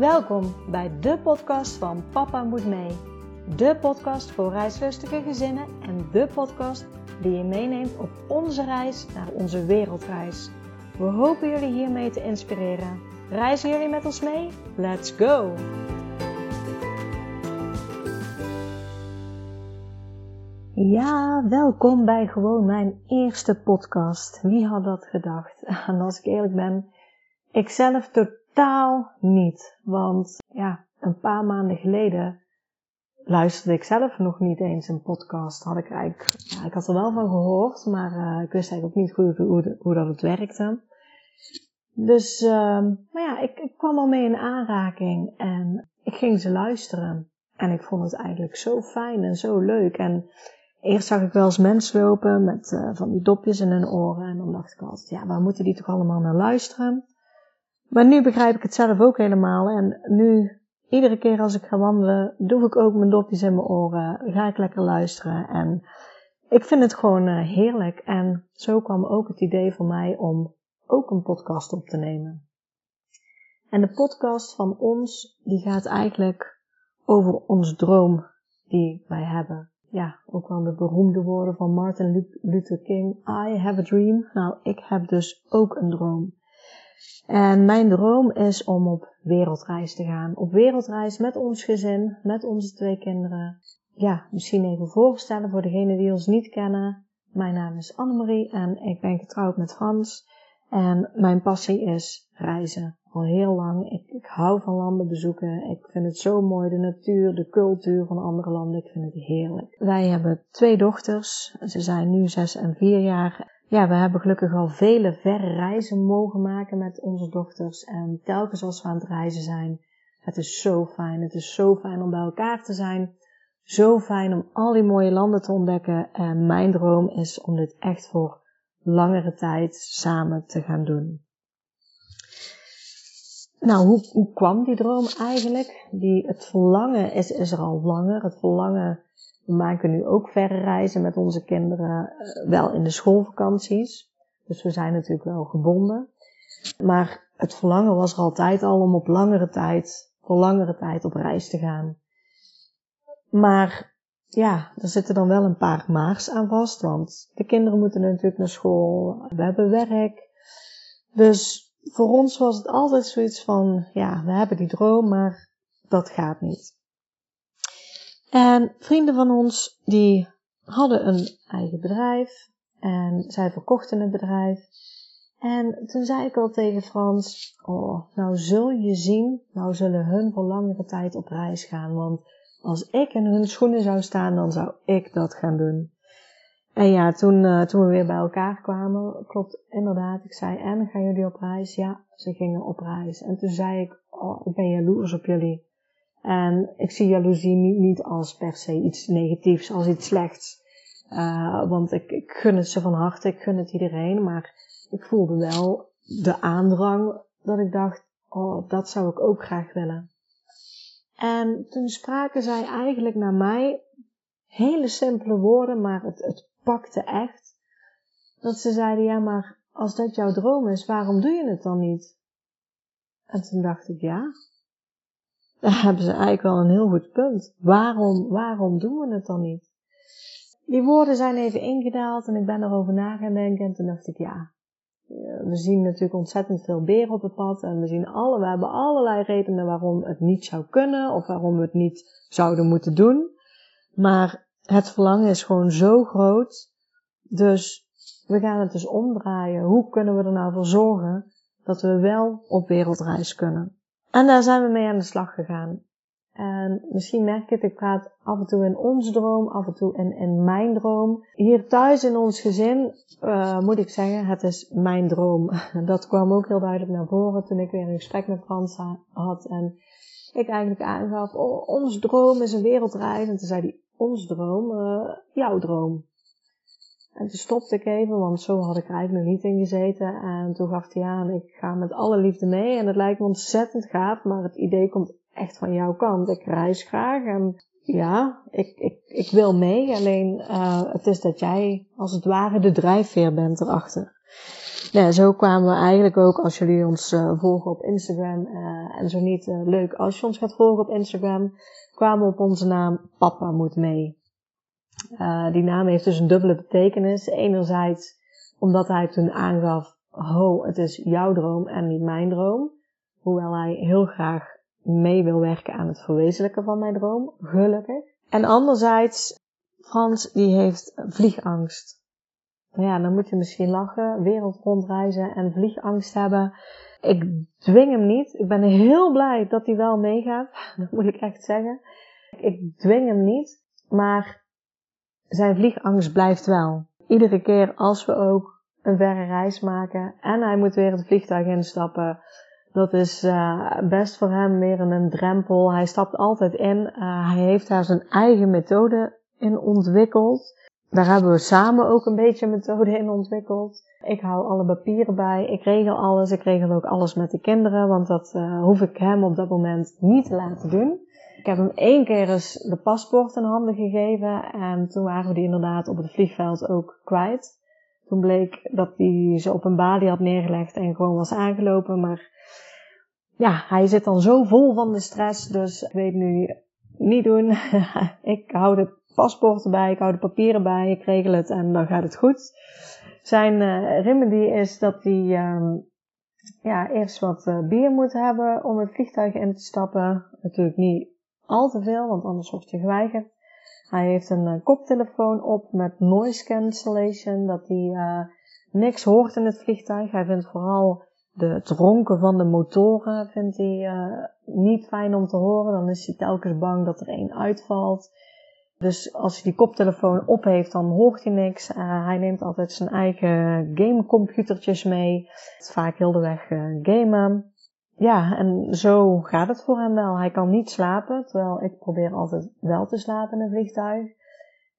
Welkom bij de podcast van Papa Moet Mee. De podcast voor reislustige gezinnen en de podcast die je meeneemt op onze reis naar onze wereldreis. We hopen jullie hiermee te inspireren. Reizen jullie met ons mee? Let's go! Ja, welkom bij gewoon mijn eerste podcast. Wie had dat gedacht? En als ik eerlijk ben, ik zelf totaal niet. Want ja, een paar maanden geleden luisterde ik zelf nog niet eens een podcast. Had ik eigenlijk, ja, ik had er wel van gehoord, maar uh, ik wist eigenlijk ook niet goed hoe, hoe, dat het werkte. Dus, uh, maar ja, ik, ik kwam al mee in aanraking en ik ging ze luisteren. En ik vond het eigenlijk zo fijn en zo leuk. En Eerst zag ik wel eens mensen lopen met uh, van die dopjes in hun oren. En dan dacht ik altijd, ja, waar moeten die toch allemaal naar luisteren? Maar nu begrijp ik het zelf ook helemaal. En nu, iedere keer als ik ga wandelen, doe ik ook mijn dopjes in mijn oren. Ga ik lekker luisteren. En ik vind het gewoon uh, heerlijk. En zo kwam ook het idee voor mij om ook een podcast op te nemen. En de podcast van ons, die gaat eigenlijk over ons droom die wij hebben ja, ook wel de beroemde woorden van Martin Luther King. I have a dream. Nou, ik heb dus ook een droom. En mijn droom is om op wereldreis te gaan. Op wereldreis met ons gezin, met onze twee kinderen. Ja, misschien even voorstellen voor degenen die ons niet kennen. Mijn naam is Annemarie en ik ben getrouwd met Frans. En mijn passie is reizen al heel lang. Ik, ik hou van landen bezoeken. Ik vind het zo mooi, de natuur, de cultuur van andere landen. Ik vind het heerlijk. Wij hebben twee dochters. Ze zijn nu zes en vier jaar. Ja, we hebben gelukkig al vele verre reizen mogen maken met onze dochters. En telkens als we aan het reizen zijn, het is zo fijn. Het is zo fijn om bij elkaar te zijn. Zo fijn om al die mooie landen te ontdekken. En mijn droom is om dit echt voor langere tijd samen te gaan doen. Nou, hoe, hoe kwam die droom eigenlijk? Die, het verlangen is, is er al langer. Het verlangen, we maken nu ook verre reizen met onze kinderen, eh, wel in de schoolvakanties. Dus we zijn natuurlijk wel gebonden. Maar het verlangen was er altijd al om op langere tijd, voor langere tijd op reis te gaan. Maar ja, er zitten dan wel een paar maars aan vast, want de kinderen moeten natuurlijk naar school, we hebben werk. Dus voor ons was het altijd zoiets van, ja, we hebben die droom, maar dat gaat niet. En vrienden van ons, die hadden een eigen bedrijf en zij verkochten het bedrijf. En toen zei ik al tegen Frans, oh, nou zul je zien, nou zullen hun voor langere tijd op reis gaan, want als ik in hun schoenen zou staan, dan zou ik dat gaan doen. En ja, toen, uh, toen we weer bij elkaar kwamen, klopt inderdaad. Ik zei, en gaan jullie op reis? Ja, ze gingen op reis. En toen zei ik, oh, ik ben jaloers op jullie. En ik zie jaloezie niet, als per se iets negatiefs, als iets slechts. Uh, want ik, ik gun het ze van harte, ik gun het iedereen. Maar ik voelde wel de aandrang dat ik dacht, oh, dat zou ik ook graag willen. En toen spraken zij eigenlijk naar mij hele simpele woorden, maar het, het pakte echt. Dat ze zeiden, ja, maar als dat jouw droom is, waarom doe je het dan niet? En toen dacht ik, ja, daar hebben ze eigenlijk wel een heel goed punt. Waarom, waarom doen we het dan niet? Die woorden zijn even ingedaald en ik ben erover na gaan denken en toen dacht ik, ja, we zien natuurlijk ontzettend veel beren op het pad en we zien alle, we hebben allerlei redenen waarom het niet zou kunnen of waarom we het niet zouden moeten doen. Maar het verlangen is gewoon zo groot. Dus we gaan het dus omdraaien. Hoe kunnen we er nou voor zorgen dat we wel op wereldreis kunnen? En daar zijn we mee aan de slag gegaan. En misschien merk je het, ik praat af en toe in onze droom, af en toe in, in mijn droom. Hier thuis in ons gezin uh, moet ik zeggen, het is mijn droom. Dat kwam ook heel duidelijk naar voren toen ik weer een gesprek met Frans had. En ik eigenlijk aangaf, oh, ons droom is een wereldreis. En toen zei hij, ons droom, uh, jouw droom. En toen stopte ik even, want zo had ik er eigenlijk nog niet in gezeten. En toen gaf hij aan, ik ga met alle liefde mee. En het lijkt me ontzettend gaaf, maar het idee komt echt van jouw kant. Ik reis graag en ja, ik, ik, ik wil mee. Alleen uh, het is dat jij als het ware de drijfveer bent erachter. ja, zo kwamen we eigenlijk ook, als jullie ons uh, volgen op Instagram, en zo niet, leuk als je ons gaat volgen op Instagram, kwamen op onze naam Papa moet mee. die naam heeft dus een dubbele betekenis. Enerzijds omdat hij toen aangaf, ho, het is jouw droom en niet mijn droom. Hoewel hij heel graag mee wil werken aan het verwezenlijken van mijn droom, gelukkig. En anderzijds, Frans die heeft vliegangst. Nou ja, dan moet je misschien lachen, wereld rondreizen en vliegangst hebben. Ik dwing hem niet. Ik ben heel blij dat hij wel meegaat. Dat moet ik echt zeggen. Ik dwing hem niet, maar zijn vliegangst blijft wel. Iedere keer als we ook een verre reis maken en hij moet weer het vliegtuig instappen, dat is uh, best voor hem weer een drempel. Hij stapt altijd in. Uh, hij heeft daar zijn eigen methode in ontwikkeld. Daar hebben we samen ook een beetje een methode in ontwikkeld. Ik hou alle papieren bij, ik regel alles, ik regel ook alles met de kinderen, want dat uh, hoef ik hem op dat moment niet te laten doen. Ik heb hem één keer eens de paspoort in handen gegeven en toen waren we die inderdaad op het vliegveld ook kwijt. Toen bleek dat hij ze op een balie had neergelegd en gewoon was aangelopen, maar ja, hij zit dan zo vol van de stress, dus ik weet nu niet doen. ik hou de paspoort erbij, ik hou de papieren bij, ik regel het en dan gaat het goed. Zijn uh, remedy is dat hij um, ja, eerst wat uh, bier moet hebben om het vliegtuig in te stappen. Natuurlijk niet al te veel, want anders wordt je geweigerd. Hij heeft een uh, koptelefoon op met noise cancellation, dat hij niks hoort in het vliegtuig. Hij vindt vooral de dronken van de motoren vindt hij niet fijn om te horen. Dan is hij telkens bang dat er één uitvalt. Dus als hij die koptelefoon op heeft, dan hoort hij niks. Uh, hij neemt altijd zijn eigen gamecomputertjes mee. Vaak heel de weg uh, gamen. Ja, en zo gaat het voor hem wel. Hij kan niet slapen, terwijl ik probeer altijd wel te slapen in een vliegtuig.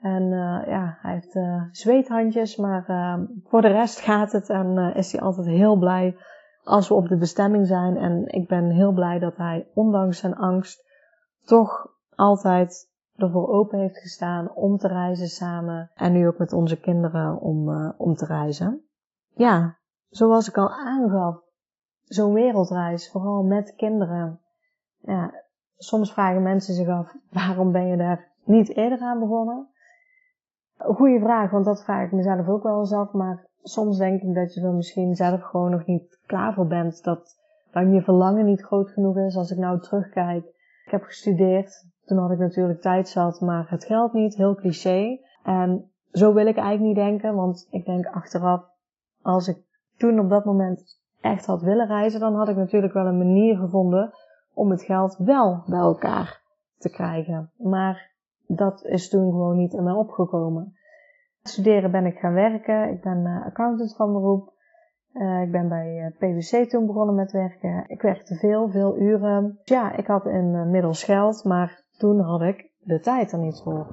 En uh, ja, hij heeft zweethandjes, maar voor de rest gaat het en is hij altijd heel blij als we op de bestemming zijn. En ik ben heel blij dat hij, ondanks zijn angst, toch altijd ervoor open heeft gestaan om te reizen samen. En nu ook met onze kinderen om, uh, om te reizen. Ja, zoals ik al aangaf, zo'n wereldreis, vooral met kinderen. Ja, soms vragen mensen zich af, waarom ben je daar niet eerder aan begonnen? Goeie vraag, want dat vraag ik mezelf ook wel eens af. Maar soms denk ik dat je er misschien zelf gewoon nog niet klaar voor bent. Dat dan je verlangen niet groot genoeg is. Als ik nou terugkijk. Ik heb gestudeerd. Toen had ik natuurlijk tijd zat, maar het geld niet. Heel cliché. En zo wil ik eigenlijk niet denken, want ik denk achteraf, als ik toen op dat moment echt had willen reizen, dan had ik natuurlijk wel een manier gevonden om het geld wel bij elkaar te krijgen. Maar dat is toen gewoon niet in mij opgekomen. Studeren ben ik gaan werken. Ik ben uh, accountant van beroep. Uh, ik ben bij uh, PwC toen begonnen met werken. Ik werkte veel, veel uren. Ja, ik had inmiddels geld, maar toen had ik de tijd er niet voor.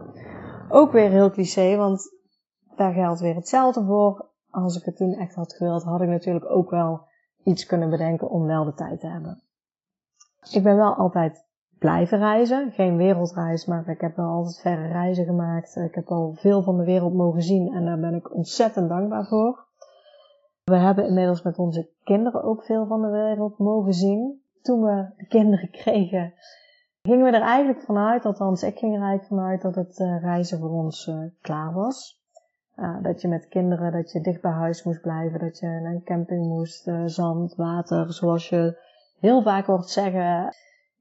Ook weer heel cliché, want daar geldt weer hetzelfde voor. Als ik het toen echt had gewild, had ik natuurlijk ook wel iets kunnen bedenken om wel de tijd te hebben. Ik ben wel altijd blijven reizen. Geen wereldreis, maar ik heb wel altijd verre reizen gemaakt. Ik heb al veel van de wereld mogen zien en daar ben ik ontzettend dankbaar voor. We hebben inmiddels met onze kinderen ook veel van de wereld mogen zien. Toen we de kinderen kregen, gingen we er eigenlijk vanuit, althans ik ging er eigenlijk vanuit, dat het uh, reizen voor ons uh, klaar was. Uh, dat je met kinderen, dat je dicht bij huis moest blijven, dat je naar een camping moest, zand, water, zoals je heel vaak hoort zeggen.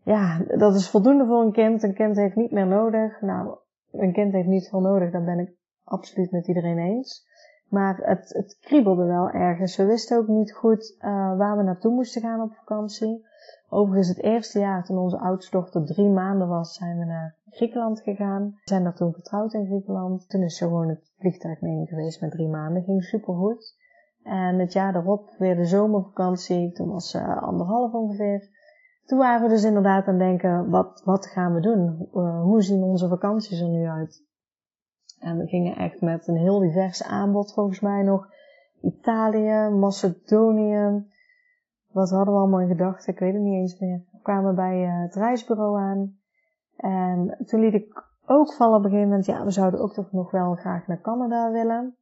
Ja, dat is voldoende voor een kind. Een kind heeft niet meer nodig. Nou, een kind heeft niet veel nodig, daar ben ik absoluut met iedereen eens. Maar het, het kriebelde wel ergens. We wisten ook niet goed waar we naartoe moesten gaan op vakantie. Overigens het eerste jaar toen onze oudste dochter drie maanden was, zijn we naar Griekenland gegaan. We zijn daar toen getrouwd in Griekenland. Toen is ze gewoon het vliegtuig mee geweest met drie maanden. Ging supergoed. En het jaar daarop weer de zomervakantie. Toen was ze anderhalf ongeveer. Toen waren we dus inderdaad aan het denken, wat, wat gaan we doen? Uh, hoe zien onze vakanties er nu uit? En we gingen echt met een heel divers aanbod volgens mij nog. Italië, Macedonië, wat hadden we allemaal in gedachten? Ik weet het niet eens meer. We kwamen bij uh, het reisbureau aan. En toen liet ik ook vallen op een gegeven moment, ja, we zouden ook toch nog wel graag naar Canada willen.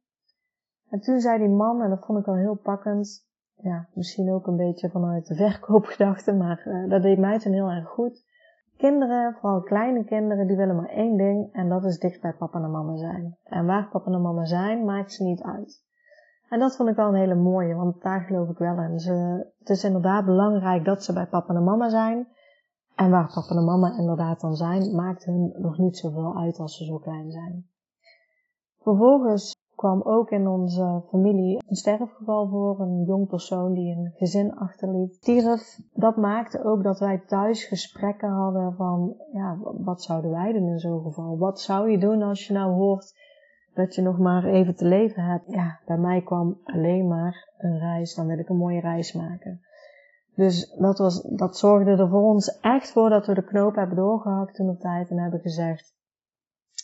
En toen zei die man, en dat vond ik wel heel pakkend, ja, misschien ook een beetje vanuit de verkoopgedachte, maar uh, dat deed mij toen heel erg goed. Kinderen, vooral kleine kinderen, die willen maar één ding en dat is dicht bij papa en mama zijn. En waar papa en mama zijn, maakt ze niet uit. En dat vond ik wel een hele mooie, want daar geloof ik wel in. Ze, het is inderdaad belangrijk dat ze bij papa en mama zijn. En waar papa en mama inderdaad dan zijn, maakt hun nog niet zoveel uit als ze zo klein zijn. Vervolgens kwam ook in onze familie een sterfgeval voor, een jong persoon die een gezin achterliet. Stierf, dat maakte ook dat wij thuis gesprekken hadden van, ja, wat zouden wij doen in zo'n geval? Wat zou je doen als je nou hoort dat je nog maar even te leven hebt? Ja, bij mij kwam alleen maar een reis, dan wil ik een mooie reis maken. Dus dat, was, dat zorgde er voor ons echt voor dat we de knoop hebben doorgehakt toen op tijd en hebben gezegd,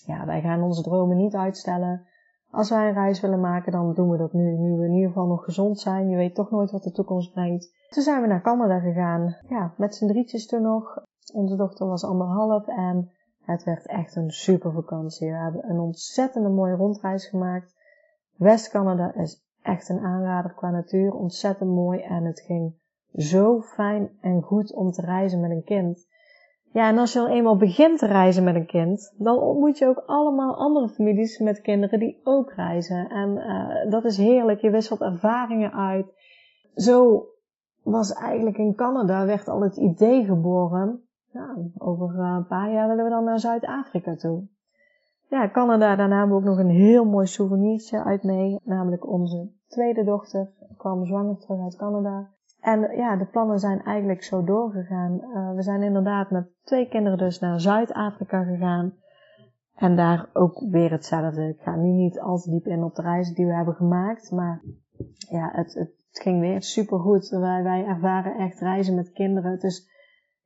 ja, wij gaan onze dromen niet uitstellen. Als wij een reis willen maken, dan doen we dat nu. Nu we in ieder geval nog gezond zijn. Je weet toch nooit wat de toekomst brengt. Toen zijn we naar Canada gegaan. Ja, met z'n drietjes toen nog. Onze dochter was anderhalf en het werd echt een super vakantie. We hebben een ontzettende mooie rondreis gemaakt. West-Canada is echt een aanrader qua natuur. Ontzettend mooi en het ging zo fijn en goed om te reizen met een kind. Ja, en als je al eenmaal begint te reizen met een kind, dan ontmoet je ook allemaal andere families met kinderen die ook reizen. En uh, dat is heerlijk, je wisselt ervaringen uit. Zo was eigenlijk in Canada, werd al het idee geboren, ja, over eh, een paar jaar willen we dan naar Zuid-Afrika toe. Ja, Canada, daarna hebben we ook nog een heel mooi souvenirtje uit mee, namelijk onze tweede dochter kwam zwanger terug uit Canada. En ja, de plannen zijn eigenlijk zo doorgegaan. Uh, we zijn inderdaad met twee kinderen dus naar Zuid-Afrika gegaan. En daar ook weer hetzelfde. Ik ga nu niet al te diep in op de reizen die we hebben gemaakt. Maar ja, het, het ging weer super goed. Wij, wij ervaren echt reizen met kinderen. Het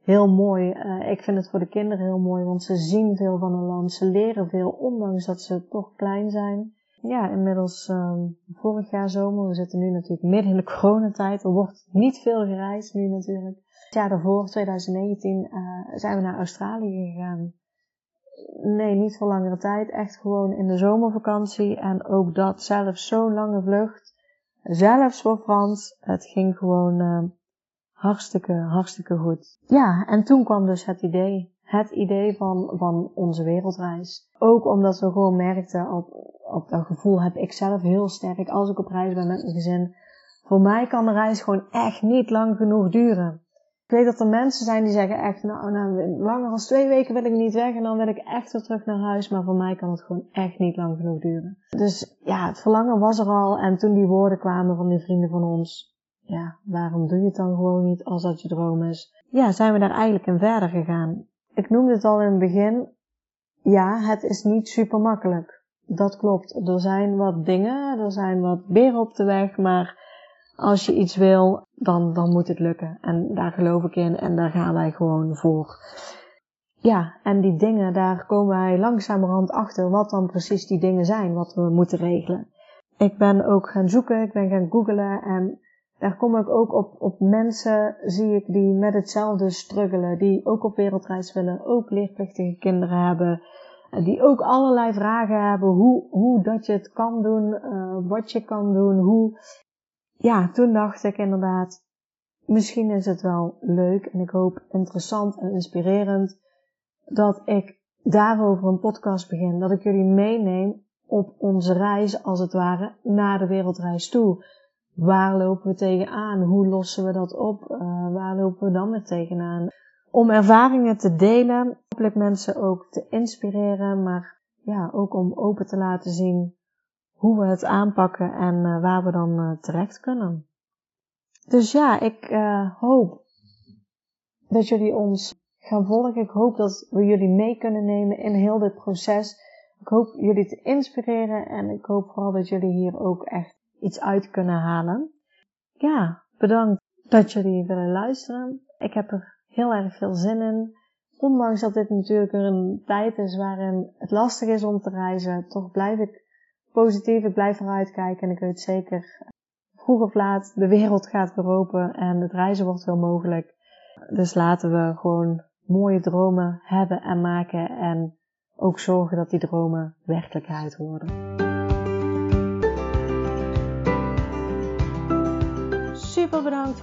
heel mooi. Uh, ik vind het voor de kinderen heel mooi, want ze zien veel van een land. Ze leren veel, ondanks dat ze toch klein zijn ja, inmiddels um, vorig jaar zomer. We zitten nu natuurlijk midden in de coronatijd. Er wordt niet veel gereisd nu natuurlijk. Het jaar daarvoor, 2019, uh, zijn we naar Australië gegaan. Nee, niet voor langere tijd. Echt gewoon in de zomervakantie. En ook dat zelfs zo'n lange vlucht. Zelfs voor Frans. Het ging gewoon uh, hartstikke, hartstikke goed. Ja, en toen kwam dus het idee. Het idee van, van onze wereldreis. Ook omdat we gewoon merkten op op dat gevoel heb ik zelf heel sterk als ik op reis ben met mijn gezin. Voor mij kan de reis gewoon echt niet lang genoeg duren. Ik weet dat er mensen zijn die zeggen echt, nou, nou langer dan twee weken wil ik niet weg en dan wil ik echt weer terug naar huis. Maar voor mij kan het gewoon echt niet lang genoeg duren. Dus ja, het verlangen was er al en toen die woorden kwamen van die vrienden van ons, ja, waarom doe je het dan gewoon niet als dat je droom is? Ja, zijn we daar eigenlijk in verder gegaan. Ik noemde het al in het begin, ja, het is niet super makkelijk dat klopt. Er zijn wat dingen, er zijn wat beren op de weg, maar als je iets wil, dan, dan moet het lukken. En daar geloof ik in en daar gaan wij gewoon voor. Ja, en die dingen, daar komen wij langzamerhand achter wat dan precies die dingen zijn, wat we moeten regelen. Ik ben ook gaan zoeken, ik ben gaan googlen en daar kom ik ook op, op mensen, zie ik, die met hetzelfde struggelen, die ook op wereldreis willen, ook leerplichtige kinderen hebben, die ook allerlei vragen hebben hoe, hoe dat je het kan doen, uh, wat je kan doen, hoe. Ja, toen dacht ik inderdaad, misschien is het wel leuk en ik hoop interessant en inspirerend dat ik daarover een podcast begin, dat ik jullie meeneem op onze reis als het ware naar de wereldreis toe. Waar lopen we tegenaan? Hoe lossen we dat op? Uh, waar lopen we dan weer tegenaan? om ervaringen te delen, hopelijk mensen ook te inspireren, maar ja, ook om open te laten zien hoe we het aanpakken en uh, waar we dan uh, terecht kunnen. Dus ja, ik hoop dat jullie ons gaan volgen. Ik hoop dat we jullie mee kunnen nemen in heel dit proces. Ik hoop jullie te inspireren en ik hoop vooral dat jullie hier ook echt iets uit kunnen halen. Ja, bedankt dat jullie willen luisteren. Ik heb er heel erg veel zin in. Ondanks dat dit natuurlijk een tijd is waarin het lastig is om te reizen, toch blijf ik positief, ik blijf eruit kijken en ik weet zeker, vroeg of laat, de wereld gaat weer open en het reizen wordt wel mogelijk. Dus laten we gewoon mooie dromen hebben en maken en ook zorgen dat die dromen werkelijkheid worden.